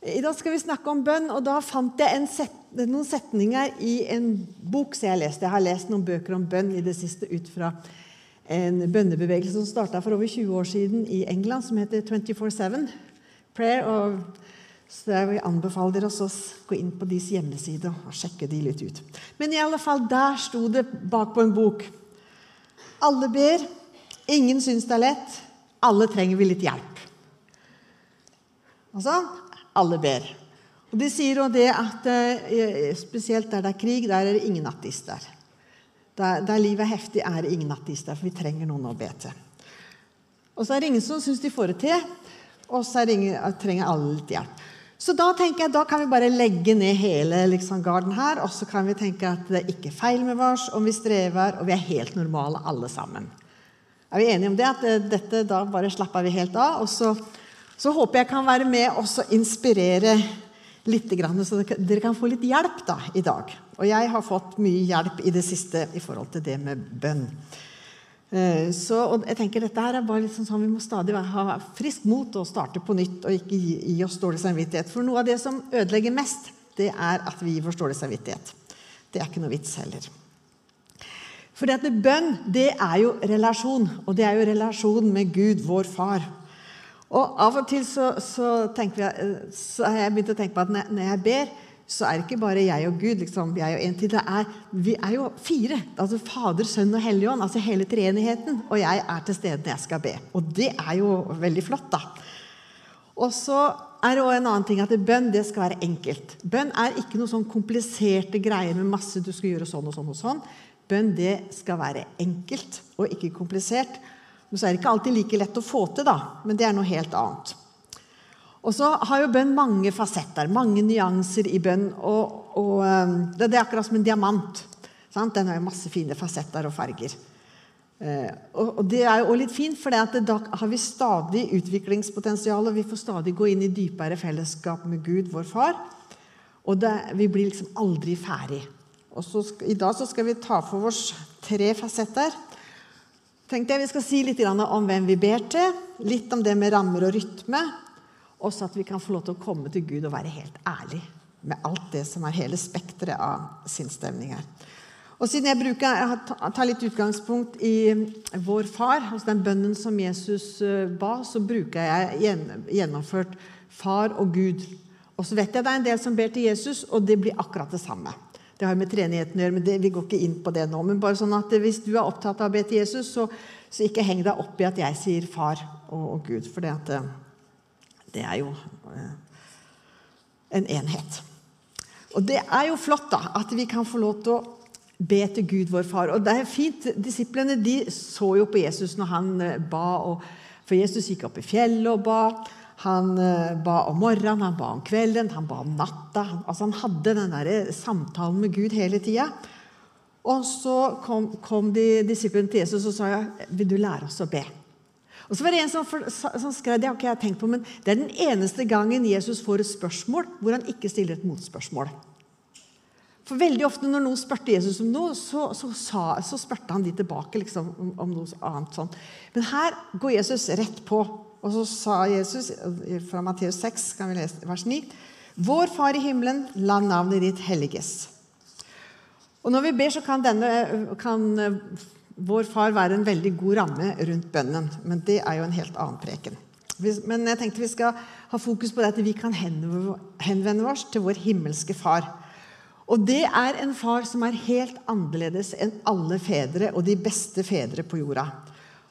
I dag skal vi snakke om bønn, og da fant jeg set, noen setninger i en bok som jeg leste. Jeg har lest noen bøker om bønn i det siste ut fra en bønnebevegelse som starta for over 20 år siden i England, som heter 24-7 Prayer. og så jeg vil anbefale dere å gå inn på deres hjemmeside og sjekke de litt ut. Men i alle fall, der sto det bak på en bok Alle ber, ingen syns det er lett, alle trenger vi litt hjelp. Altså, alle ber. Og De sier jo det at eh, spesielt der det er krig, der er det ingen ateister. Der, der livet er heftig, er det ingen ateister, for vi trenger noen å be til. Og så er det ingen som syns de får det til, og så ingen, trenger alle litt hjelp. Så da tenker jeg, da kan vi bare legge ned hele liksom, garden her, og så kan vi tenke at det er ikke feil med oss om vi strever, og vi er helt normale alle sammen. Er vi enige om det? At eh, dette, da bare slapper vi helt av, og så så håper jeg kan være med og inspirere litt, så dere kan få litt hjelp da, i dag. Og jeg har fått mye hjelp i det siste i forhold til det med bønn. Eh, så, og jeg tenker Dette her er bare litt sånn, Vi må stadig ha friskt mot og starte på nytt og ikke gi, gi oss dårlig samvittighet. For noe av det som ødelegger mest, det er at vi gir oss dårlig samvittighet. Det er ikke noe vits heller. For bønn det er jo relasjon, og det er jo relasjon med Gud, vår far. Og Av og til så, så, jeg, eh, så, har jeg begynt å tenke på at når jeg ber, så er det ikke bare jeg og Gud. Liksom, jeg og en til, det er, Vi er jo fire. altså Fader, Sønn og Helligånd. Altså hele treenigheten. Og jeg er til stede når jeg skal be. Og det er jo veldig flott, da. Og så er det også en annen ting at Bønn det skal være enkelt. Bønn er ikke noe sånn kompliserte greier med masse du skal gjøre sånn og sånn. og sånn. Bønn det skal være enkelt og ikke komplisert. Men så er det ikke alltid like lett å få til, da. Men det er noe helt annet. Og så har jo bønn mange fasetter, mange nyanser i bønn. Og, og ehm, det, er akkurat som en diamant. Sant? Den har jo masse fine fasetter og farger. Eh, og, det er jo også litt fint, for da har vi stadig utviklingspotensial. Og vi får stadig gå inn i dypere fellesskap med Gud, vår far. Og det, vi blir liksom aldri ferdig. Og så, I dag så skal vi ta for oss tre fasetter tenkte jeg vi skal si litt om hvem vi ber til, litt om det med rammer og rytme, og så at vi kan få lov til å komme til Gud og være helt ærlig med alt det som er hele spekteret av sinnsstemninger. Og Siden jeg, bruker, jeg tar litt utgangspunkt i vår far, altså den bønnen som Jesus eh, ba, så bruker jeg gjennomført far og Gud. Og så vet jeg det er en del som ber til Jesus, og det blir akkurat det samme. Det har med treenigheten å gjøre, men det, vi går ikke inn på det nå. Men bare sånn at hvis du er opptatt av å be til Jesus, så, så, ikke heng deg opp i at jeg sier far og, og Gud. For det, at, eh, det er jo eh, en enhet. Og det er jo flott da, at vi kan få lov til å be til Gud, vår far. Og det er fint, Disiplene de så jo på Jesus når han eh, ba. Og, for Jesus gikk opp i fjellet og ba. Han eh, ba om morgenen, han ba om kvelden, han ba om natta. Altså Han hadde den der samtalen med Gud hele tida. Og så kom, kom disiplene til Jesus og sa vil du lære oss å be. Og så var det en som, som skrev det har ikke jeg tenkt på, men det er den eneste gangen Jesus får et spørsmål hvor han ikke stiller et motspørsmål. For veldig ofte når noen spurte Jesus om noe, så, så, sa, så spurte han de tilbake liksom, om, om, noe annet. sånt. Men her går Jesus rett på. Og så sa Jesus fra Matteus 6, kan vi lese vers 9.: Vår Far i himmelen, la navnet ditt helliges. Og Når vi ber, så kan, denne, kan eh, vår Far være en veldig god ramme rundt bønnen. Men det er jo en helt annen preken. Men jeg tenkte vi skal ha fokus på det at vi kan henvende oss til vår himmelske Far. Og det er en far som er helt annerledes enn alle fedre og de beste fedre på jorda.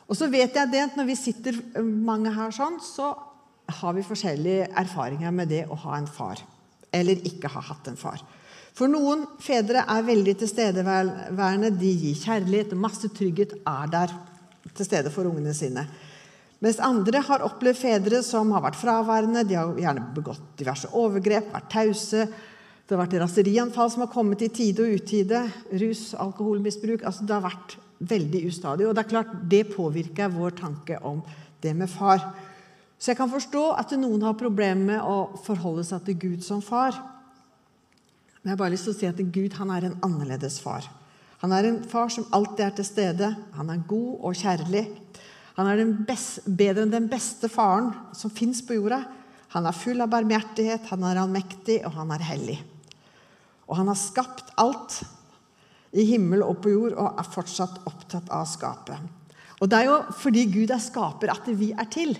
Og så vet jeg det at når vi sitter eh, mange her sånn, så har vi forskjellige erfaringer med det å ha en far. Eller ikke ha hatt en far. For noen fedre er veldig tilstedeværende. De gir kjærlighet masse trygghet, er der til stede for ungene sine. Mens andre har opplevd fedre som har vært fraværende. De har gjerne begått diverse overgrep, vært tause. Det har vært raserianfall som har kommet i tide og utide. Rus, alkoholmisbruk. altså Det har vært veldig ustadig. Og det er klart, det påvirker vår tanke om det med far. Så jeg kan forstå at noen har problemer med å forholde seg til Gud som far. Men jeg har bare lyst til å si at Gud han er en annerledes far. Han er en far som alltid er til stede. Han er god og kjærlig. Han er best, bedre enn den beste faren som fins på jorda. Han er full av barmhjertighet, han er allmektig, og han er hellig. Og han har skapt alt i himmel og på jord og er fortsatt opptatt av skapet. Og det er jo fordi Gud er skaper at vi er til.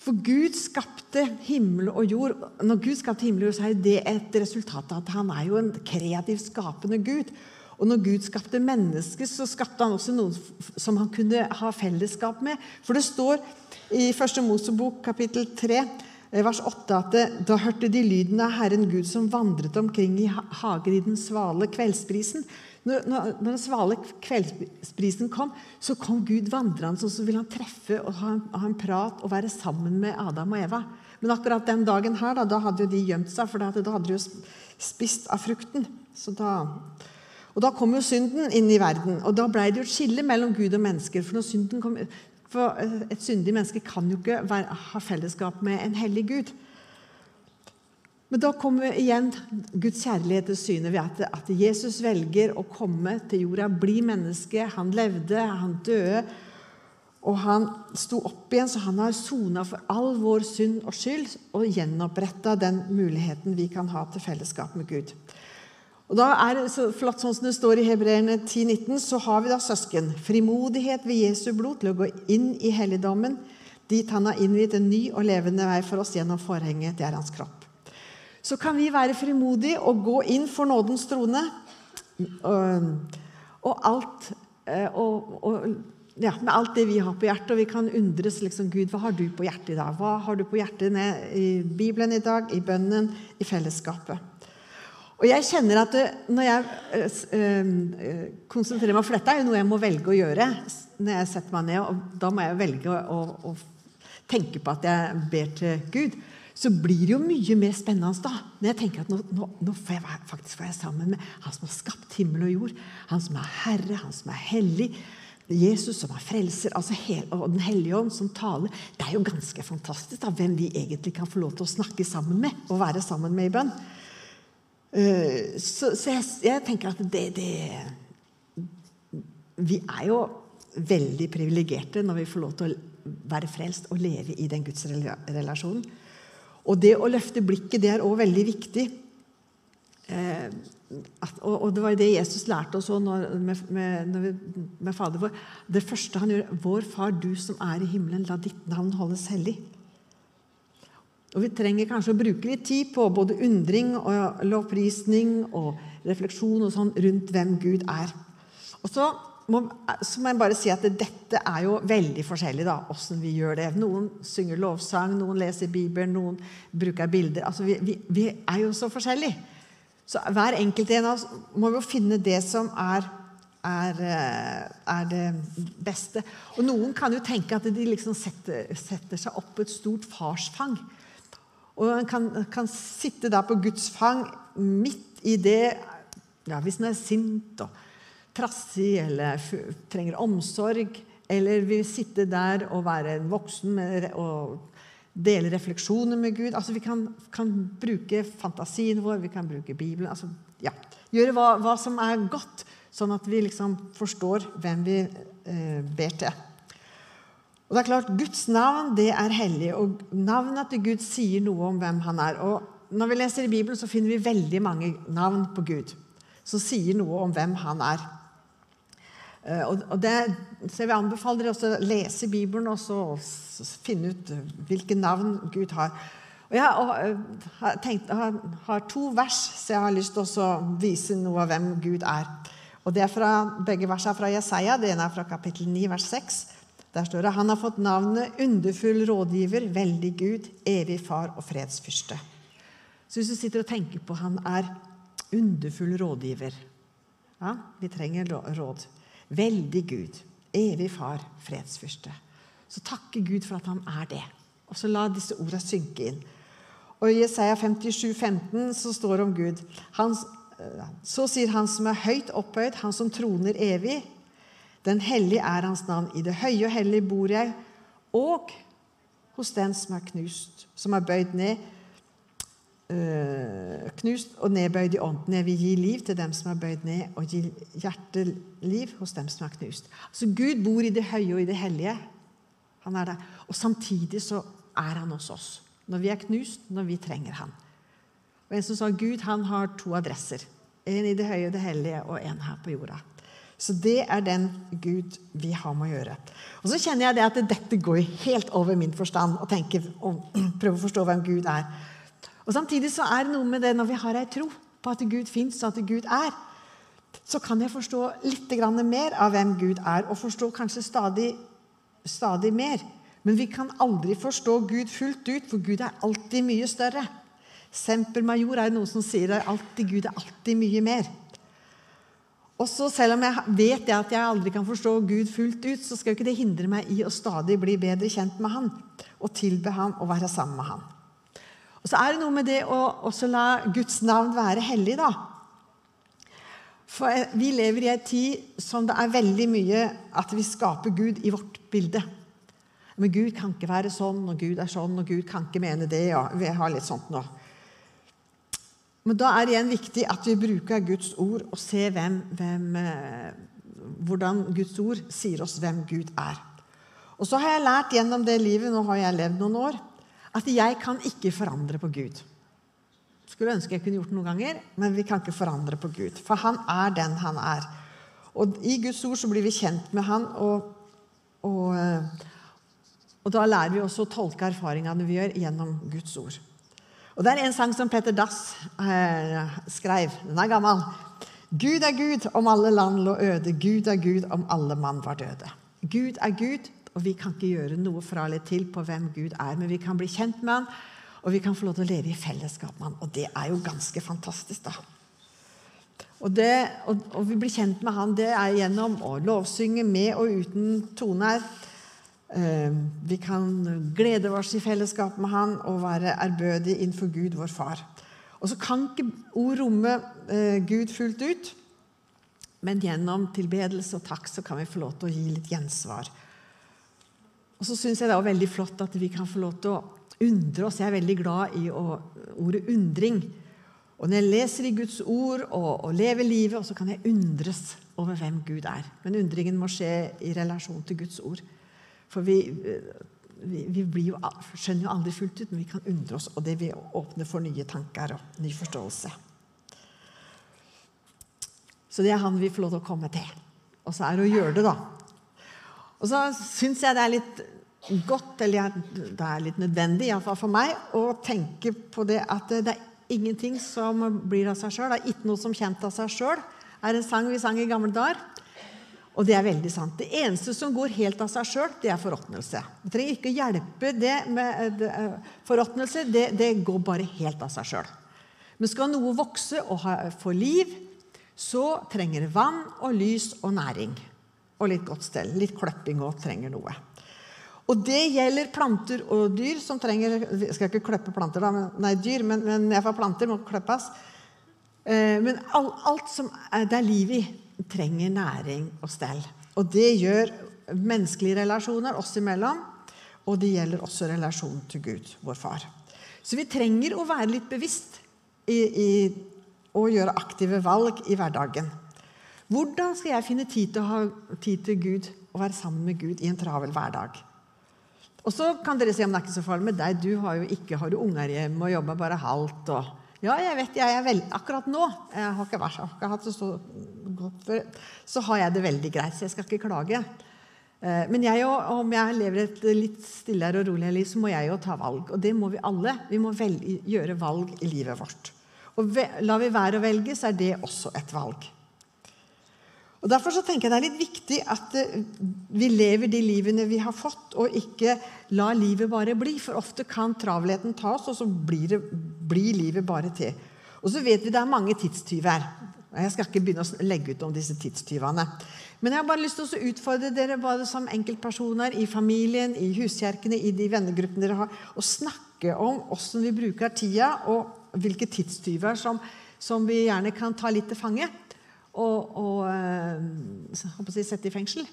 For Gud skapte himmel og jord. Når Gud skapte himmel og jord, så er det et resultat av at han er jo en kreativ, skapende Gud. Og når Gud skapte mennesker, så skapte han også noen som han kunne ha fellesskap med. For det står i Første Mosebok kapittel 3 vers 8 at da hørte de lyden av Herren Gud som vandret omkring i hagen i den svale kveldsprisen. Når, den svale kveldsprisen kom, så kom Gud vandrende, og så ville han treffe og ha en, prat og være sammen med Adam og Eva. Men akkurat den dagen her, da, da hadde jo de gjemt seg, for da hadde de jo spist av frukten. Da, og Da kom jo synden inn i verden, og da ble det jo et skille mellom Gud og mennesker. For når synden kom, for eh, et syndig menneske kan jo ikke være, ha fellesskap med en hellig Gud. Men da kommer igjen Guds kjærlighet til syne ved at, at, Jesus velger å komme til jorda, bli menneske. Han levde, han døde, og han sto opp igjen, så han har sona for all vår synd og skyld og gjenoppretta den muligheten vi kan ha til fellesskap med Gud. Og da er så flott sånn som det står i Hebreerne 10,19, så har vi da søsken. Frimodighet ved Jesu blod til å gå inn i helligdommen, dit han har innviet en ny og levende vei for oss gjennom forhenget. Det er hans kropp. Så kan vi være frimodige og gå inn for nådens trone. Og, og alt eh, og, og, ja, med alt det vi har på hjertet. Og vi kan undres liksom, Gud, hva har du på hjertet i dag? Hva har du på hjertet i Bibelen i dag, i bønnen, i fellesskapet? Og jeg kjenner at når jeg øh, øh, konsentrerer meg For dette er jo noe jeg må velge å gjøre når jeg setter meg ned. og Da må jeg velge å, å, å tenke på at jeg ber til Gud. Så blir det jo mye mer spennende da. Når jeg tenker at nå, nå, nå får jeg faktisk være sammen med Han som har skapt himmel og jord. Han som er Herre, han som er hellig. Jesus som er frelser, altså og Den hellige ånd som taler. Det er jo ganske fantastisk da, hvem vi egentlig kan få lov til å snakke sammen med og være sammen med i bønn. Eh, så, så jeg, jeg, tenker at det, det, Vi er jo veldig privilegerte når vi får lov til å være frelst og leve i den gudsrelasjonen. Og det å løfte blikket, det er òg veldig viktig. Eh, at, og, og, det var det Jesus lærte oss når, med, med, med, Fader vår. Det første han gjør, 'Vår Far, du som er i himmelen, la ditt navn holdes hellig'. Og vi trenger kanskje å bruke litt tid på både undring og lovprisning og refleksjon og sånn rundt hvem Gud er. Og så må, så må jeg bare si at dette er jo veldig forskjellig, da, åssen vi gjør det. Noen synger lovsang, noen leser Bibelen, noen bruker bilder. Altså, vi, vi, vi er jo så forskjellige. Så hver enkelt en av oss må jo finne det som er, er, eh, er, det beste. Og noen kan jo tenke at de liksom setter, setter seg opp et stort farsfang. Og en kan, kan, sitte der på Guds fang midt i det ja, Hvis en er sint og trassig eller trenger omsorg, eller vil sitte der og være en voksen med, og dele refleksjoner med Gud altså Vi kan, kan bruke fantasien vår, vi kan bruke Bibelen. Altså, ja, gjøre hva, hva, som er godt, sånn at vi liksom forstår hvem vi eh, ber til. Og det er klart, Guds navn det er hellig, og navnet til Gud sier noe om hvem han er. Og Når vi leser i Bibelen, så finner vi veldig mange navn på Gud som sier noe om hvem han er. Eh, og det, så Jeg vil anbefale dere også å lese Bibelen og så finne ut hvilke navn Gud har. Og Jeg har, eh, tenkt, har, to vers, så jeg har lyst til å vise noe av hvem Gud er. Og det er fra, Begge versene er fra Jesaja. Det ene er fra kapittel 9, vers 6. Der står det han har fått navnet underfull rådgiver, veldig Gud, evig far og fredsfyrste. Så hvis du sitter og tenker på han er underfull rådgiver ja, Vi trenger råd. Veldig Gud, evig far, fredsfyrste. Så takke Gud for at han er det. Og så la disse ordene synke inn. Og I Jesaja 57, 15 så står det om Gud. Han, eh, så sier han som er høyt opphøyd, han som troner evig, den hellige er hans navn. I det høye og hellige bor jeg, og hos den som er knust, som er bøyd ned, øh, knust og nedbøyd i ånden. Jeg vil gi liv til dem som er bøyd ned, og gi hjerteliv hos dem som er knust. Altså Gud bor i det høye og i det hellige. Han er der. Og samtidig så er han hos oss. Når vi er knust, når vi trenger Han. Og En som sa Gud han har to adresser. En i det høye og det hellige, og en her på jorda. Så det er den Gud vi har med å gjøre. Og så kjenner jeg det at dette går helt over min forstand å tenke og prøve å forstå hvem Gud er. Og Samtidig så er det noe med det når vi har ei tro på at Gud fins, og at Gud er, så kan jeg forstå litt mer av hvem Gud er, og forstå kanskje stadig, stadig mer. Men vi kan aldri forstå Gud fullt ut, for Gud er alltid mye større. Semper major er noe som sier at Gud er alltid mye mer. Og så Selv om jeg vet at jeg aldri kan forstå Gud fullt ut, så skal jo ikke det hindre meg i å stadig bli bedre kjent med Han og tilbe Han og være sammen med Han. Og Så er det noe med det å også la Guds navn være hellig. da. For vi lever i en tid som det er veldig mye at vi skaper Gud i vårt bilde. Men Gud kan ikke være sånn, og Gud er sånn, og Gud kan ikke mene det. Ja, vi har litt sånt nå. Men da er det igjen viktig at vi bruker Guds ord og ser hvem, hvem, eh, hvordan Guds ord sier oss hvem Gud er. Og så har jeg lært gjennom det livet, nå har jeg levd noen år, at jeg kan ikke forandre på Gud. Skulle ønske jeg kunne gjort det noen ganger, men vi kan ikke forandre på Gud. For han er den han er. Og i Guds ord så blir vi kjent med han, og, og, eh, og da lærer vi også å tolke erfaringene vi gjør, gjennom Guds ord. Og Det er en sang som Petter Dass eh, skrev. Den er gammel. Gud er Gud om alle land lå øde. Gud er Gud om alle mann var døde. Gud er Gud, og vi kan ikke gjøre noe fra eller til på hvem Gud er. Men vi kan bli kjent med han, og vi kan få lov til å leve i fellesskap med han. Og det er jo ganske fantastisk, da. Og, det, og, og vi blir kjent med han, det er gjennom å lovsynge med og uten toner. Ehm, vi kan glede oss i fellesskap med Han og være ærbødige innenfor Gud, vår Far. Og så kan ikke ord romme eh, Gud fullt ut, men gjennom tilbedelse og takk så kan vi få lov til å gi litt gjensvar. Og så syns jeg det er veldig flott at vi kan få lov til å undre oss. Jeg er veldig glad i ordet undring. Og når jeg leser i Guds ord og, og lever livet, så kan jeg undres over hvem Gud er. Men undringen må skje i relasjon til Guds ord. For vi, vi, vi jo, skjønner jo aldri fullt ut, men vi kan undre oss, og det vil åpne for nye tanker og ny forståelse. Så det er han vi får lov til å komme til. Og så er det å gjøre det, da. Og så syns jeg det er litt godt, eller det er litt nødvendig, iallfall for meg, å tenke på det at det er ingenting som blir av seg sjøl. Det er ikke noe som kjent av seg sjøl. er en sang vi sang i gamle dager. Og det er veldig sant. Det eneste som går helt av seg sjøl, det er forråtnelse. Vi trenger ikke hjelpe det med det, eh, forråtnelse. Det, det, går bare helt av seg sjøl. Men skal noe vokse og få liv, så trenger det vann og lys og næring. Og litt godt stell. Litt kløpping òg trenger noe. Og det gjelder planter og dyr som trenger Jeg skal ikke kløppe planter, da, men, nei, dyr, men, men får planter må kløppes. Eh, men alt, som det er liv i, trenger næring og stell. Og det gjør menneskelige relasjoner oss imellom, og det gjelder også relasjonen til Gud, vår far. Så vi trenger å være litt bevisst i, i og gjøre aktive valg i hverdagen. Hvordan skal jeg finne tid til å ha tid til Gud og være sammen med Gud i en travel hverdag? Og så kan dere si om det er ikke så farlig med deg. Du har jo ikke har du unger hjemme og jobber bare halvt. og ja, jeg vet jeg er veldig, Akkurat nå jeg har ikke, vært, jeg har ikke hatt det så godt før, så har jeg det veldig greit, så jeg skal ikke klage. Eh, men jeg, om jeg lever et litt stillere og roligere liv, så må jeg jo ta valg. Og det må vi alle. Vi må velge, gjøre valg i livet vårt. Og lar vi være å velge, så er det også et valg. Og Derfor så tenker jeg det er litt viktig at eh, vi lever de livene vi har fått, og ikke la livet bare bli. For ofte kan travelheten ta oss, og så blir, det, blir livet bare til. Og så vet vi det er mange tidstyver. Jeg skal ikke begynne å legge ut om disse tidstyvene. Men jeg har bare lyst til å utfordre dere både som enkeltpersoner, i familien, i huskjerkene, i de vennegruppene dere har, å snakke om åssen vi bruker tida, og hvilke tidstyver som, som vi gjerne kan ta litt til fange og, og eh, si, sette i fengsel.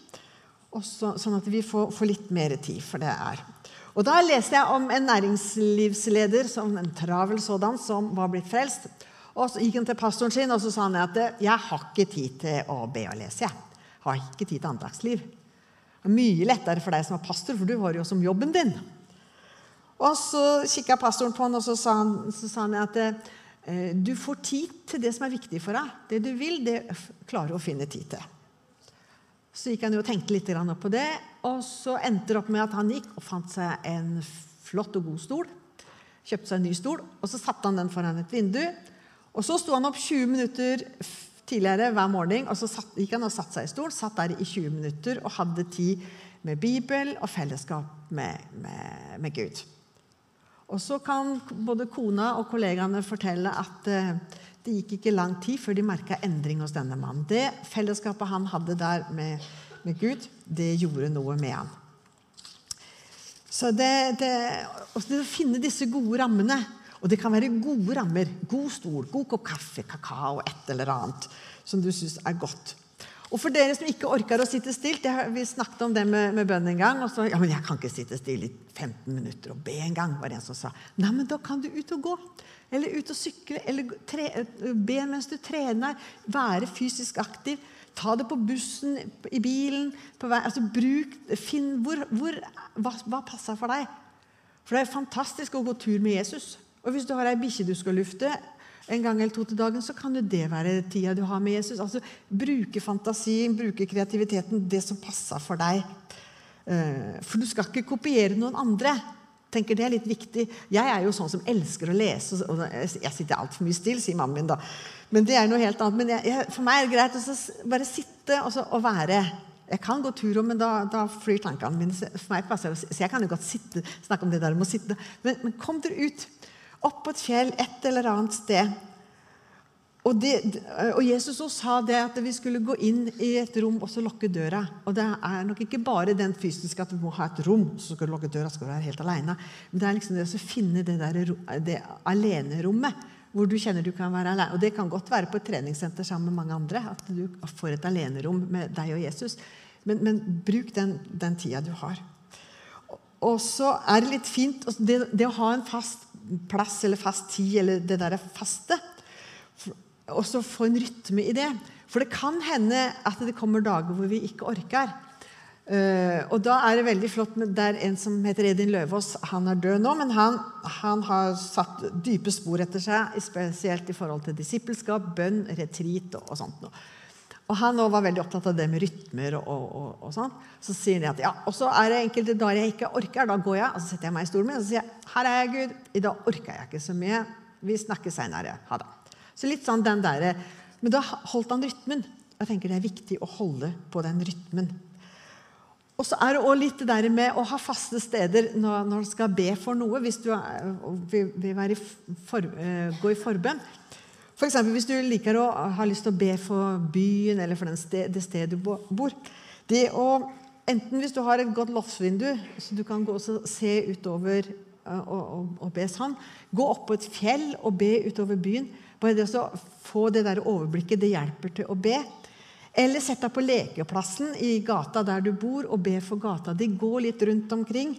Så, sånn at vi får, får, litt mer tid, for det er. Og Da leste jeg om en næringslivsleder, som en travel sådan, som var blitt frelst. Og Så gikk han til pastoren sin og så sa han at 'jeg har ikke tid til å be og lese'. Jeg har ikke tid til andagsliv. Mye lettere for deg som er pastor, for du har jo som jobben din. Og så kikka pastoren på han, og så sa han, så sa han at du får tid til det som er viktig for deg. Det du vil, det klarer du å finne tid til. Så gikk han jo og tenkte litt på det, og så endte det opp med at han gikk og fant seg en flott og god stol. Kjøpte seg en ny stol, og så satte han den foran et vindu. Og så sto han opp 20 minutter tidligere hver morgen, og så satt, gikk han og satte seg i stol, satt der i 20 minutter og hadde tid med Bibel og fellesskap med, med, med Gud. Og så kan både kona og kollegaene fortelle at eh, det gikk ikke lang tid før de merka endring hos denne mannen. Det fellesskapet han hadde der med, med Gud, det gjorde noe med han. Så det, det, å finne disse gode rammene Og det kan være gode rammer. God stol, god kopp kaffe, kakao, et eller annet som du syns er godt. Og for dere som ikke orker å sitte stilt Vi snakket om det med, med bønn en gang. og så, ja, men 'Jeg kan ikke sitte stille i 15 minutter og be en gang', var det en som sa. Nei, men da kan du ut og gå. Eller ut og sykle. Eller tre, be mens du trener. Være fysisk aktiv. Ta det på bussen, i bilen, på vei. Altså, bruk, finn hvor, hvor, hva, hva passer for deg. For det er fantastisk å gå tur med Jesus. Og hvis du har ei bikkje du skal lufte, en gang eller to til dagen, så kan jo det være tida du har med Jesus. Altså Bruke fantasien, bruke kreativiteten, det som passer for deg. Eh, for du skal ikke kopiere noen andre. tenker Det er litt viktig. Jeg er jo sånn som elsker å lese. og Jeg sitter altfor mye stille, sier mannen min da. Men det er noe helt annet. Men jeg, for meg er det greit å bare sitte og, så, og være. Jeg kan gå tur, men da, da flyr tankene mine. For meg passer det, Så jeg kan jo godt sitte, snakke om det der med å sitte. Men, men kom dere ut opp på et fjell et eller annet sted. Og, det, og Jesus også sa det at vi skulle gå inn i et rom og så lukke døra. Og det er nok ikke bare den fysiske at vi må ha et rom, så skal du lukke døra, skal du være helt alene. Men det er liksom det å finne det, det alenerommet hvor du kjenner du kan være alene. Og det kan godt være på et treningssenter sammen med mange andre. At du får et alenerom med deg og Jesus. Men, men bruk den, den tida du har. Og så er det litt fint det, det å ha en fast plass eller fast tid, eller det der faste. Og så få en rytme i det. For det kan hende at det kommer dager hvor vi ikke orker. Uh, og da er det veldig flott med er en som heter Edin Løvaas. Han er død nå, men han, han, har satt dype spor etter seg, spesielt i forhold til disippelskap, bønn, retreat og, og sånt. Noe. Og han var veldig opptatt av det med rytmer. og, og, og sånn. Så sier de at ja, og så er det enkelte dager jeg ikke orker. Da går jeg og så setter jeg meg i stolen min og så sier jeg, her er jeg, Gud. I dag orker jeg ikke så mye. Vi snakkes seinere. Ha det. Så litt sånn den der, Men da holdt han rytmen. Jeg tenker Det er viktig å holde på den rytmen. Og så er det også litt det der med å ha faste steder når, når du skal be for noe. Hvis du vil, vil for, uh, gå i forbønn, F.eks. hvis du liker å ha lyst til å be for byen eller for sted, det stedet du bor. Det å, enten hvis du har et godt loftsvindu, så du kan gå og se utover og, og, og, be sånn. Gå opp på et fjell og be utover byen. Bare det å få det der overblikket, det hjelper til å be. Eller sett deg på lekeplassen i gata der du bor, og be for gata di. Gå litt rundt omkring.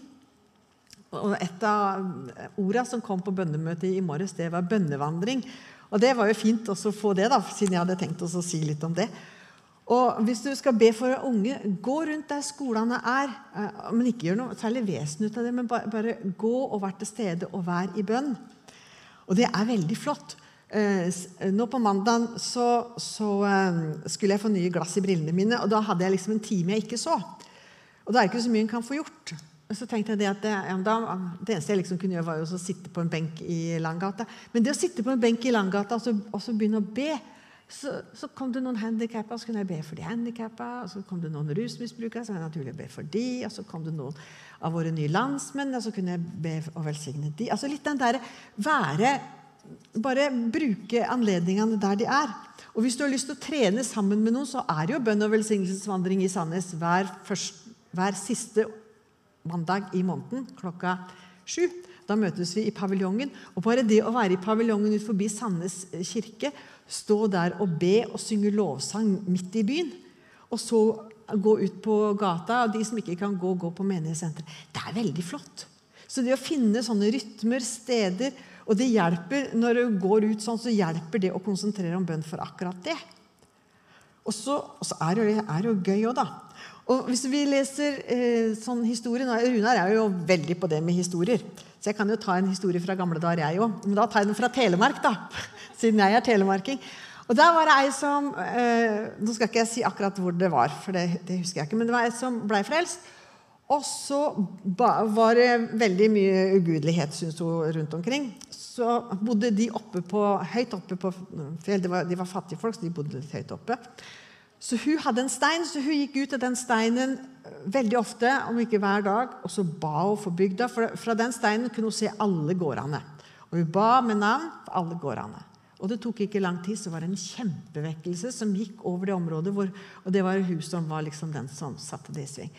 Og Et av ordene som kom på bønnemøtet i morges, det var bønnevandring. Og det var jo fint å få det, da, siden jeg hadde tenkt å si litt om det. Og Hvis du skal be for unge, gå rundt der skolene er. Eh, men ikke gjør noe særlig vesen ut av det, men bare, bare gå og vær til stede og vær i bønn. Og det er veldig flott. Eh, nå på mandag så, så eh, skulle jeg få nye glass i brillene mine, og da hadde jeg liksom en time jeg ikke så. Og da er det ikke så mye en kan få gjort. Så tenkte jeg det at det, ja, da, det eneste jeg liksom kunne gjøre, var jo å sitte på en benk i Langgata. Men det å sitte på en benk i Langgata og så, og så begynne å be så, så, kom det noen handikappa, så kunne jeg be for de handikappa. Så kom det noen rusmisbrukere, så var det naturlig å be for de. Og så kom det noen av våre nye landsmenn, og så kunne jeg be og velsigne de. Altså litt den derre være Bare bruke anledningene der de er. Og hvis du har lyst til å trene sammen med noen, så er jo bønn og velsignelsesvandring i Sandnes hver, hver siste mandag i måneden klokka sju. Da møtes vi i paviljongen. Og bare det å være i paviljongen ut forbi Sandnes kirke, stå der og be og synge lovsang midt i byen, og så gå ut på gata, og de som ikke kan gå, gå på menighetssenteret, det er veldig flott. Så det å finne sånne rytmer, steder Og det hjelper når du går ut sånn, så hjelper det å konsentrere om bønn for akkurat det. Og så, er det jo gøy òg, da. Og hvis vi leser eh, sånn historie nå, Runar er jo veldig på det med historier. Så jeg kan jo ta en historie fra gamle dager, jeg òg. Men da tar jeg den fra Telemark, da. Siden jeg er telemarking. Og der var det ei som eh, Nå skal ikke jeg si akkurat hvor det var, for det, det husker jeg ikke. Men det var ei som blei frelst. Og så var det veldig mye ugudelighet, syns hun, rundt omkring. Så bodde de oppe på, høyt oppe på fjell. De var, de var fattige folk, så de bodde litt høyt oppe. Så hun hadde en stein, så hun gikk ut av den steinen veldig ofte, om ikke hver dag, og så ba hun for bygda. For fra den steinen kunne hun se alle gårdene. Og hun ba med navn for alle gårdene. Og det tok ikke lang tid, så var det en kjempevekkelse som gikk over det området. Hvor, og det var hun som var liksom den som satte det i sving.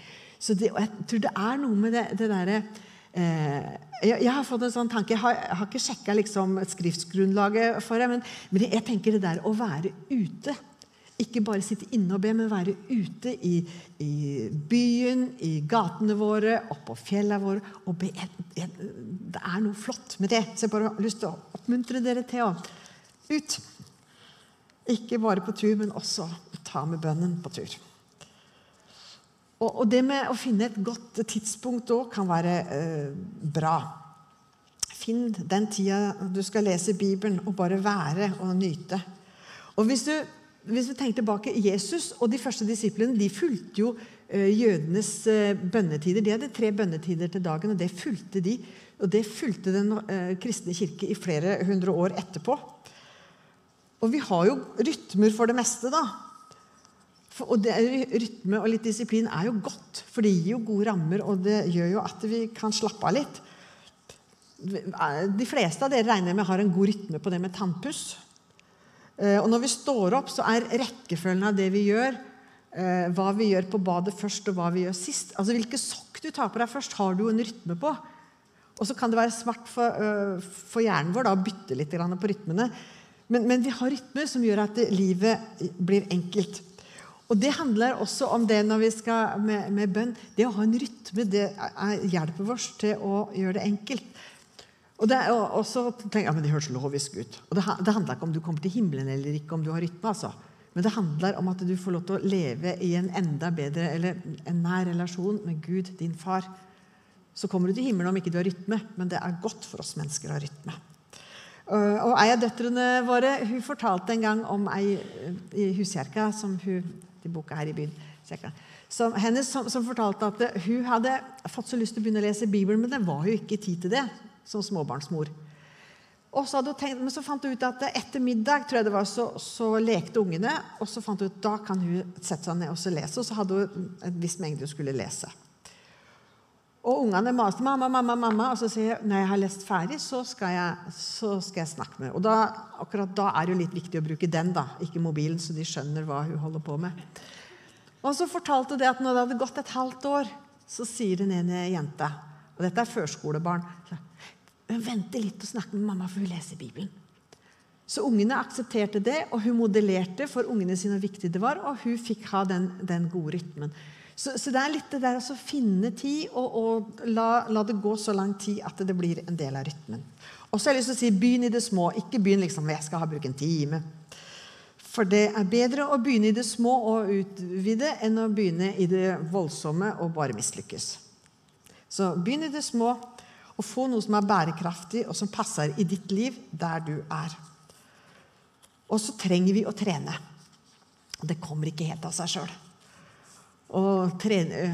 Så det, jeg tror det er noe med det, det derre eh, jeg, jeg, har fått en sånn tanke, jeg har, jeg har ikke sjekka liksom skriftsgrunnlaget for det, men, men jeg tenker det der å være ute ikke bare sitte inne og be, men være ute i, i byen, i gatene våre, oppå fjellene våre og be. Det er noe flott med det. Så jeg bare har lyst til å oppmuntre dere til å ut. Ikke bare på tur, men også ta med bønnen på tur. Og, det med å finne et godt tidspunkt òg kan være eh, bra. Finn den tida du skal lese Bibelen, og bare være og nyte. Og hvis du hvis vi tenker tilbake, Jesus og de første disiplene de fulgte jo eh, jødenes eh, bønnetider. De hadde tre bønnetider til dagen, og det fulgte de. Og det fulgte Den eh, kristne kirke i flere hundre år etterpå. Og vi har jo rytmer for det meste, da. For, og det, Rytme og litt disiplin er jo godt, for det gir jo gode rammer, og det gjør jo at vi kan slappe av litt. De fleste av dere regner med har en god rytme på det med tannpuss. Eh, og når vi står opp, så er rekkefølgen av det vi gjør, eh, hva vi gjør på badet først, og hva vi gjør sist. Altså Hvilke sokk du tar på deg først, har du en rytme på. Og så kan det være smart for, uh, for hjernen vår da, å bytte litt på rytmene. Men, men, vi har rytmer som gjør at livet blir enkelt. Og Det handler også om det når vi skal med, med bønn. Det å ha en rytme det er, hjelper oss til å gjøre det enkelt. Og, det, og, så tenker jeg, men det høres lovisk ut. Og det, det, handler ikke om du kommer til himmelen eller ikke, om du har rytme. altså. Men det handler om at du får lov til å leve i en enda bedre eller en nær relasjon med Gud, din far. Så kommer du til himmelen om ikke du har rytme, men det er godt for oss mennesker å ha rytme. Og Ei av døtrene våre hun fortalte en gang om ei i huskjerka som hun, i boka her i byen, som, hennes, som, som, fortalte at hun hadde fått så lyst til å begynne å lese Bibelen, men det var jo ikke tid til det som småbarnsmor. Og så tenkt, men så fant hun ut at etter middag tror jeg det var, så, så lekte ungene. Og så fant hun ut da kan hun sette seg ned og lese. Og så hadde hun en viss mengde hun skulle lese. Og ungene maste mamma, mamma, mamma, og så sier jeg når jeg har lest ferdig, så skal jeg, så skal jeg snakke med henne. Og da, akkurat da er det jo litt viktig å bruke den, da, ikke mobilen, så de skjønner hva hun holder på med. Og så fortalte hun det at når det hadde gått et halvt år, så sier den ene jenta Og dette er førskolebarn. Hun vente litt og snakke med mamma, for hun leser Bibelen. Så ungene aksepterte det, og hun modellerte for ungene sine hvor viktig det var, og hun fikk ha den, den gode rytmen. Så, så, det er litt det der å finne tid og, og la, la, det gå så lang tid at det blir en del av rytmen. Og så har jeg lyst til å si begynn i det små. Ikke begynn liksom jeg skal ha bruke en time. For det er bedre å begynne i det små og utvide enn å begynne i det voldsomme og bare mislykkes. Så begynn i det små, og få noe som er bærekraftig, og som passer i ditt liv der du er. Og så trenger vi å trene. Det kommer ikke helt av seg sjøl. Og trene,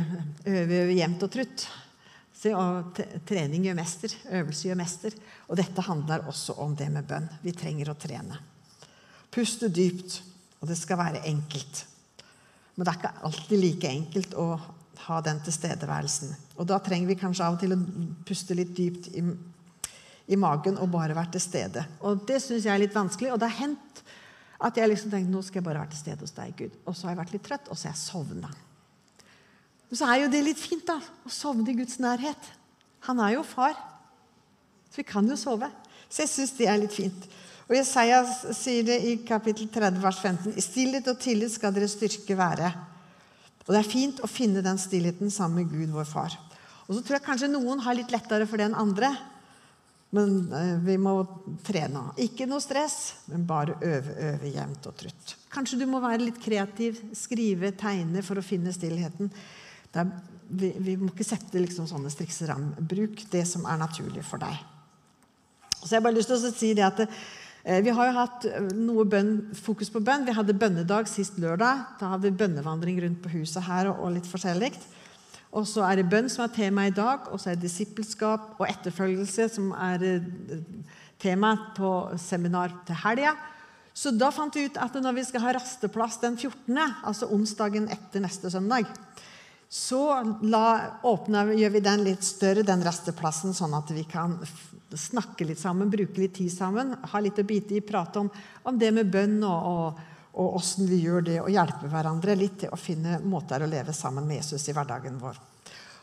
øve jevnt og trutt. Se, og trening gjør mester. Øvelse gjør mester. Og dette handler også om det med bønn. Vi trenger å trene. Puste dypt, og det skal være enkelt. Men det er ikke alltid like enkelt å ha den tilstedeværelsen. Og da trenger vi kanskje av og til å puste litt dypt i, i magen og bare være til stede. Og det syns jeg er litt vanskelig. Og det har hendt at jeg liksom tenkte nå skal jeg bare være til stede hos deg, Gud. Og så har jeg vært litt trøtt, og så har jeg sovna. Men så er jo det litt fint, da. Å sovne i Guds nærhet. Han er jo far. Så vi kan jo sove. Så jeg syns det er litt fint. Og Jesaja sier det i kapittel 30, vers 15. I stillhet og tillit skal deres styrke være. Og det er fint å finne den stillheten sammen med Gud, vår far. Og så tror jeg kanskje noen har litt lettere for det enn andre. Men eh, vi må trene. Ikke noe stress, men bare øve, øve jevnt og trutt. Kanskje du må være litt kreativ, skrive, tegne for å finne stillheten. Er, vi, vi, må ikke sette liksom sånne strikse ram. Bruk det som er naturlig for deg. Så jeg har bare lyst til å si det at Vi har jo hatt eh, noe bønn, fokus på bønn. Vi hadde bønnedag sist lørdag. Da hadde vi bønnevandring rundt på huset her og litt forskjellig. Og så er det bønn som er tema i dag, og så er det disippelskap og etterfølgelse som er eh, tema på seminar til helga. Så da fant vi ut at når vi skal ha rasteplass den 14., altså onsdagen etter neste søndag, så la, åpner, gjør vi den litt større, den rasteplassen, sånn at vi kan snakke litt sammen, bruke litt tid sammen, ha litt å bite i, prate om, om det med bønn og, og åssen vi gjør det, og hjelpe hverandre litt til å finne måter å leve sammen med Jesus i hverdagen vår.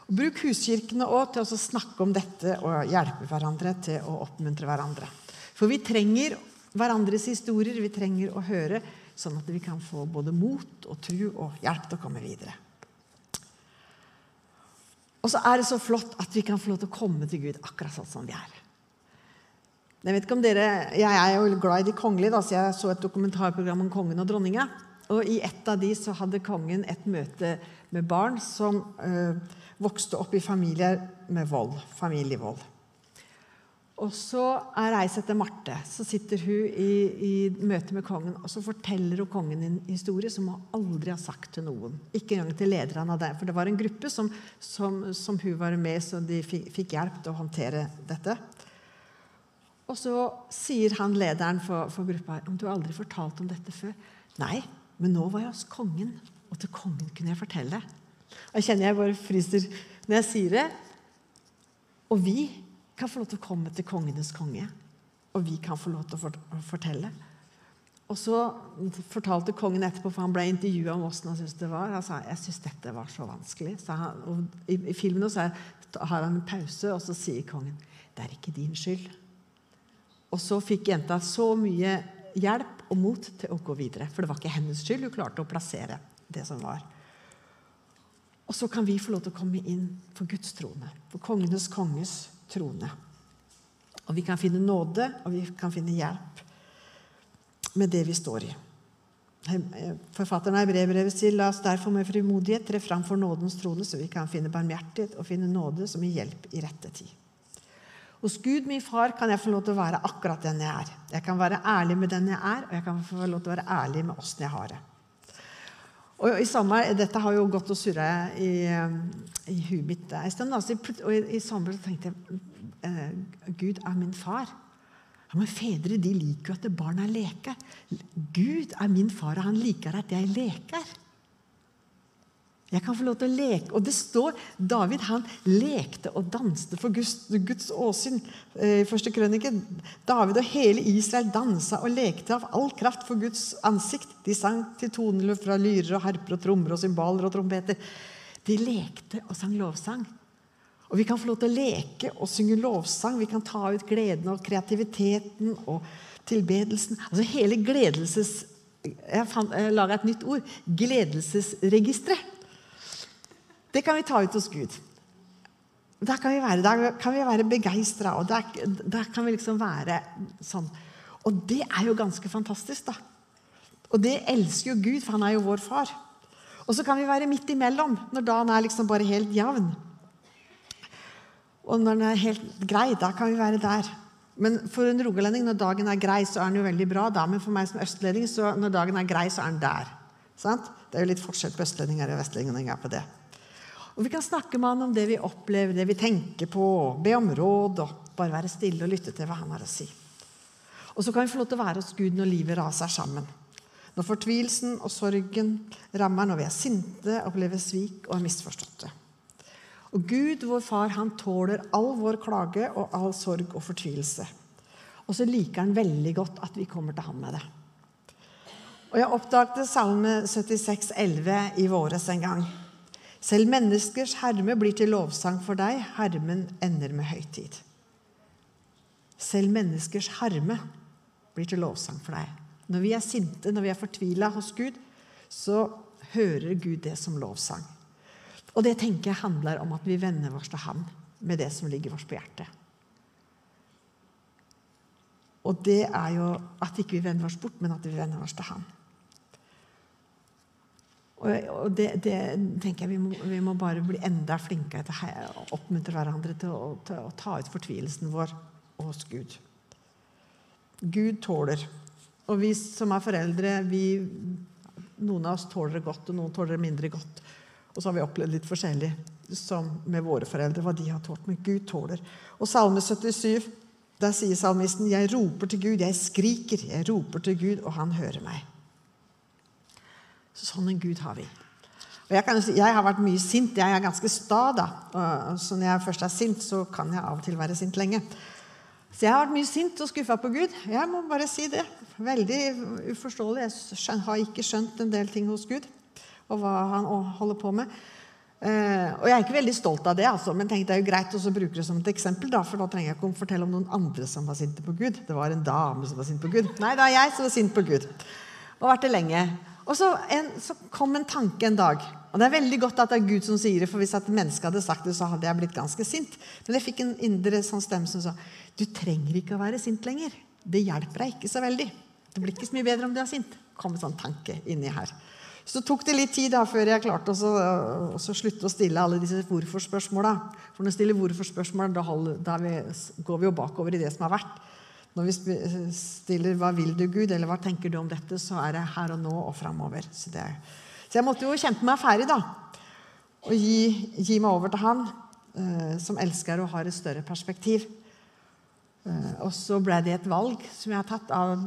Og bruk huskirkene òg til å snakke om dette og hjelpe hverandre til å oppmuntre hverandre. For vi trenger hverandres historier, vi trenger å høre, sånn at vi kan få både mot og tro og hjelp til å komme videre. Og så er det så flott at vi kan få lov til å komme til Gud akkurat sånn som vi er. Jeg vet ikke om dere, jeg er jo glad i de kongelige, da, så jeg så et dokumentarprogram om kongen og dronninga. Og I et av de så hadde kongen et møte med barn som øh, vokste opp i familier med vold. Familievold. Og så er reis etter Marte. Så sitter hun i, i, møte med kongen og så forteller hun kongen en historie som hun aldri har sagt til noen. Ikke engang til lederne av det. For det var en gruppe som, som, som hun var med så de fikk hjelp til å håndtere dette. Og så sier han lederen for, for gruppa om du har aldri fortalt om dette før. Nei, men nå var jeg hos kongen, og til kongen kunne jeg fortelle. Og jeg kjenner jeg bare fryser når jeg sier det. Og vi kan få lov til å komme til kongenes konge. Og vi kan få lov til å fortelle. Og så fortalte kongen etterpå, for han ble intervjua om åssen han syntes det var. Han sa jeg syntes dette var så vanskelig. Så han, i, I filmen så har han en pause, og så sier kongen det er ikke din skyld. Og så fikk jenta så mye hjelp og mot til å gå videre. For det var ikke hennes skyld. Hun klarte å plassere det som var. Og så kan vi få lov til å komme inn for Guds trone. For kongenes konges trone. Og vi kan finne nåde, og vi kan finne hjelp med det vi står i. Forfatteren av brevbrevet sier la oss derfor med frimodighet tre fram for nådens trone, så vi kan finne barmhjertighet og finne nåde som gir hjelp i rette tid. Hos Gud, min far, kan jeg få lov til å være akkurat den jeg er. Jeg kan være ærlig med den jeg er, og jeg kan få lov til å være ærlig med åssen jeg har det. Og i sommer, Dette har jo gått og surra i, i huet mitt en stund. Altså, og i, i sommer tenkte jeg eh, Gud er min far. Ja, men Fedre de liker jo at barna leker. Gud er min far, og han liker at jeg leker. Jeg kan få lov til å leke. Og det står David han lekte og danste for Guds, Guds åsyn. Eh, første krønike. David og hele Israel dansa og lekte av all kraft for Guds ansikt. De sang til toneløp fra lyrer og harper og trommer og cymbaler og trompeter. De lekte og sang lovsang. Og vi kan få lov til å leke og synge lovsang. Vi kan ta ut gleden og kreativiteten og tilbedelsen. Altså hele gledelses... Jeg, fant, jeg laga et nytt ord. Gledelsesregisteret. Det kan vi ta ut hos Gud. Der kan vi være, der være begeistra, og der, der, kan vi liksom være sånn. Og det er jo ganske fantastisk, da. Og det elsker jo Gud, for han er jo vår far. Og så kan vi være midt imellom, når dagen er liksom bare helt jevn. Og når den er helt grei, da kan vi være der. Men for en rogalending, når dagen er grei, så er den jo veldig bra. da, Men for meg som østlending, så når dagen er grei, så er den der. Sant? Det er jo litt forskjell på østlendinger og vestlendinger på det. Og Vi kan snakke med han om det vi opplever, det vi tenker på, be om råd og bare være stille og lytte til hva han har å si. Og så kan vi få lov til å være hos Gud når livet raser sammen. Når fortvilelsen og sorgen rammer, når vi er sinte, opplever svik og er misforståtte. Og Gud, vår far, han tåler all vår klage og all sorg og fortvilelse. Og så liker han veldig godt at vi kommer til ham med det. Og Jeg oppdaget Salme 76, 76,11 i våres en gang. Selv menneskers herme blir til lovsang for deg. Hermen ender med høytid. Selv menneskers harme blir til lovsang for deg. Når vi er sinte, når vi er fortvila hos Gud, så hører Gud det som lovsang. Og det tenker jeg handler om at vi venner oss til Han med det som ligger oss på hjertet. Og det er jo at ikke vi vender oss bort, men at vi vender oss til Han. Og det, det tenker jeg vi må, vi må, bare bli enda flinkere til å oppmuntre hverandre til å, til å ta ut fortvilelsen vår hos Gud. Gud tåler. Og vi som er foreldre, vi, noen av oss tåler det godt, og noen tåler det mindre godt. Og så har vi opplevd litt forskjellig med våre foreldre, hva de har tålt. Men Gud tåler. Og Salme 77, der sier salmisten, 'Jeg roper til Gud, jeg skriker, jeg roper til Gud, og han hører meg'. Sånn en Gud har vi. Og jeg, kan, jeg, har vært mye sint. Jeg er ganske sta. da. Så når jeg først er sint, så kan jeg av og til være sint lenge. Så jeg har vært mye sint og skuffa på Gud. Jeg må bare si det. Veldig uforståelig. Jeg har ikke skjønt en del ting hos Gud og hva han holder på med. Uh, og jeg er ikke veldig stolt av det, altså, men tenkte det er jo greit å bruke det som et eksempel. Da, for da trenger jeg ikke å fortelle om noen andre som var sinte på Gud. Det var en dame som var sint på Gud. Nei, det er jeg som var sint på Gud. Og vært det lenge. Og så, en, så, kom en tanke en dag. Og det er veldig godt at det er Gud som sier det, for hvis et menneske hadde sagt det, så hadde jeg blitt ganske sint. Men jeg fikk en indre sånn stemme som sa du trenger ikke å være sint lenger. Det hjelper deg ikke så veldig. Det blir ikke så mye bedre om du er sint. kom en sånn tanke inni her. Så tok det litt tid da, før jeg klarte å slutte å stille alle disse hvorfor-spørsmåla. For når vi stiller hvorfor-spørsmål, da, da går vi jo bakover i det som har vært. Når vi stiller 'Hva vil du, Gud?' eller 'Hva tenker du om dette?', så er det her og nå og framover. Så, så, jeg måtte jo kjempe meg ferdig, da. Og gi, gi meg over til Han eh, som elsker og har et større perspektiv. Eh, og så ble det et valg som jeg har tatt. Av,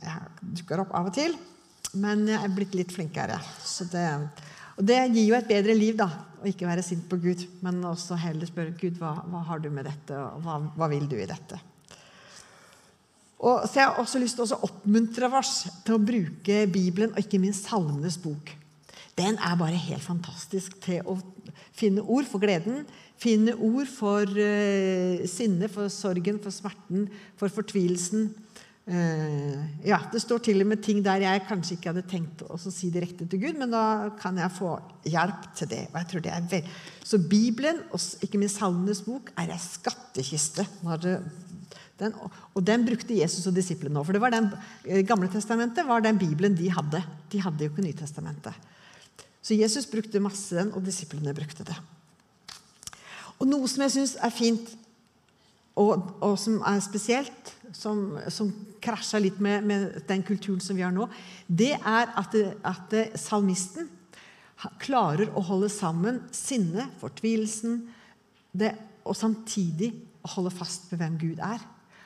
jeg dukker opp av og til, men jeg er blitt litt flinkere. Det, og det gir jo et bedre liv, da. Å ikke være sint på Gud, men også heller spørre Gud hva, hva har du med dette, og hva, hva vil du i dette? Og så Jeg har også lyst til å oppmuntre oss til å bruke Bibelen, og ikke minst Salmenes bok. Den er bare helt fantastisk til å finne ord for gleden, finne ord for uh, sinne, for sorgen, for smerten, for fortvilelsen. Uh, ja, Det står til og med ting der jeg kanskje ikke hadde tenkt å si direkte til Gud, men da kan jeg få hjelp til det. og jeg tror det er vel. Så Bibelen, og ikke minst Salmenes bok, er ei skattkiste. Det, den, og den brukte Jesus og disiplene nå. For det var den, eh, Gamle testamentet var den Bibelen de hadde. De hadde jo ikke Nytestamentet. Så Jesus brukte masse den, og disiplene brukte det. Og noe som jeg syns er fint, og, og, som er spesielt, som, som krasjer litt med, med, den kulturen som vi har nå, det er at, det, at det, salmisten klarer å holde sammen sinnet, fortvilelsen, det, og samtidig holde fast ved hvem Gud er.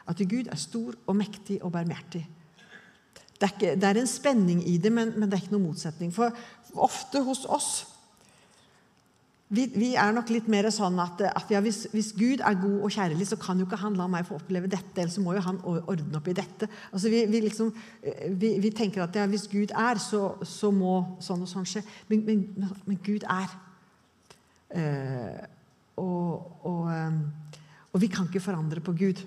At Gud er stor og mektig og barmhjertig. Det er, ikke, det er en spenning i det, men, men, det er ikke noen motsetning. For ofte hos oss vi, vi, er nok litt mer sånn at, at ja, hvis, hvis, Gud er god og kjærlig, så kan jo ikke han la meg få oppleve dette, eller så må jo han ordne opp i dette. Altså, vi, vi, liksom, vi tenker at ja, hvis Gud er, så, så, må sånn og sånn skje. Men, men, men Gud er. Eh, og, og, eh, og, vi kan ikke forandre på Gud.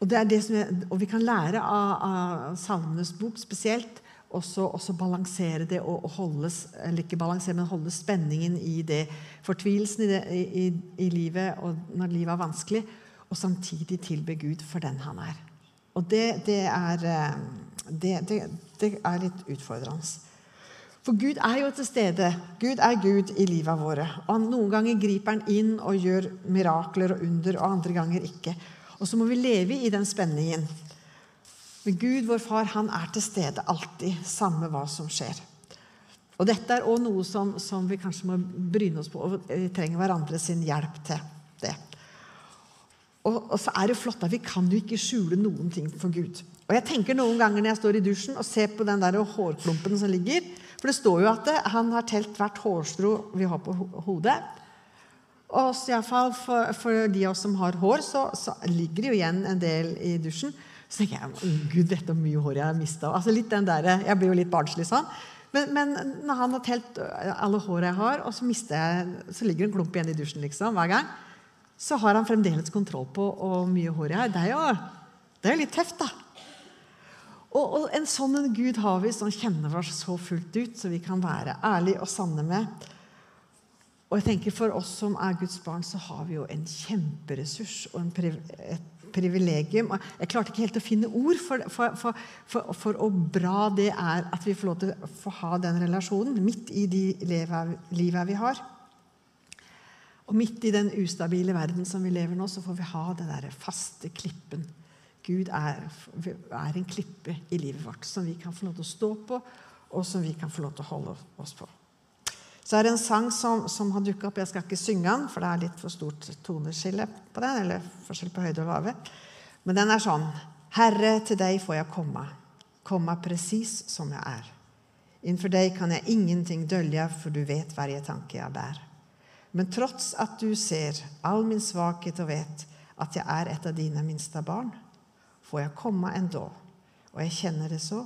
Og, det det er, og vi kan lære av, av Salmenes bok spesielt også, også balansere det og, og holde, eller ikke balansere, men holde spenningen i det, fortvilelsen i, det, i, i, livet og når livet er vanskelig, og samtidig tilbe Gud for den han er. Og det, det, er, eh, er litt utfordrende. For Gud er jo til stede. Gud er Gud i livet våre. Og Noen ganger griper han inn og gjør mirakler og under, og andre ganger ikke. Og så må vi leve i den spenningen. Men Gud, vår far, han er til stede alltid, samme hva som skjer. Og Dette er òg noe som, som, vi kanskje må bryne oss på, og vi trenger hverandre sin hjelp til det. Og, og, så er det flott at Vi kan jo ikke skjule noen ting for Gud. Og jeg tenker noen ganger når jeg står i dusjen og ser på den der hårklumpen som ligger For det står jo at det, han har telt hvert hårstrå vi har på hodet. Og iallfall for, for de av oss som har hår, så, så ligger det jo igjen en del i dusjen. Så tenker jeg Gud vet hvor mye hår jeg har mista. Altså jeg blir jo litt barnslig sånn. Men, men, når han har telt alle hårene jeg har, og så, jeg, så ligger det en klump igjen i dusjen liksom, hver gang, så har han fremdeles kontroll på hvor mye hår jeg har. Det er jo, det er jo litt tøft, da. Og, og, en sånn Gud har vi som kjenner oss så fullt ut, så vi kan være ærlige og sanne med. Og jeg tenker For oss som er Guds barn, så har vi jo en kjemperessurs og en, et privilegium. Jeg klarte ikke helt å finne ord for, for, for, for hvor bra det er at vi får lov til å få ha den relasjonen midt i de livet vi har. Og midt i den ustabile verden som vi lever nå, så får vi ha den der faste klippen. Gud er, er, en klippe i livet vårt som vi kan få lov til å stå på, og som vi kan få lov til å holde oss på. Så er det en sang som, som har dukka opp. Jeg skal ikke synge den, for det er litt for stort toneskille på den. eller forskjell på høyde og lave. Men den er sånn Herre, til deg får jeg komme, komme presis som jeg er. Innenfor deg kan jeg ingenting dølje, for du vet hver tanke jeg bærer. Men trots at du ser all min svakhet og vet at jeg er et av dine minste barn, får jeg komme endå, og jeg kjenner det så.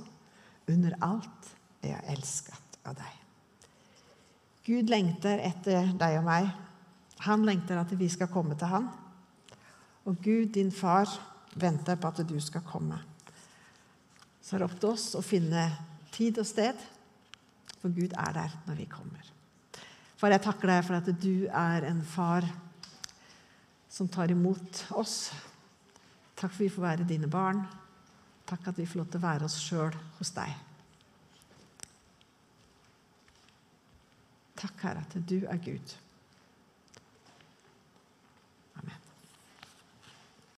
Under alt er jeg elsket av deg. Gud lengter etter deg og meg. Han lengter at vi skal komme til han. Og Gud, din far, venter på at du skal komme. Så er det opp til oss å finne tid og sted, for Gud er der når vi kommer. Far, jeg takker deg for at du er en far som tar imot oss. Takk for at vi får være dine barn. Takk at vi får lov til å være oss sjøl hos deg. Takk, Herre, at du er Gud.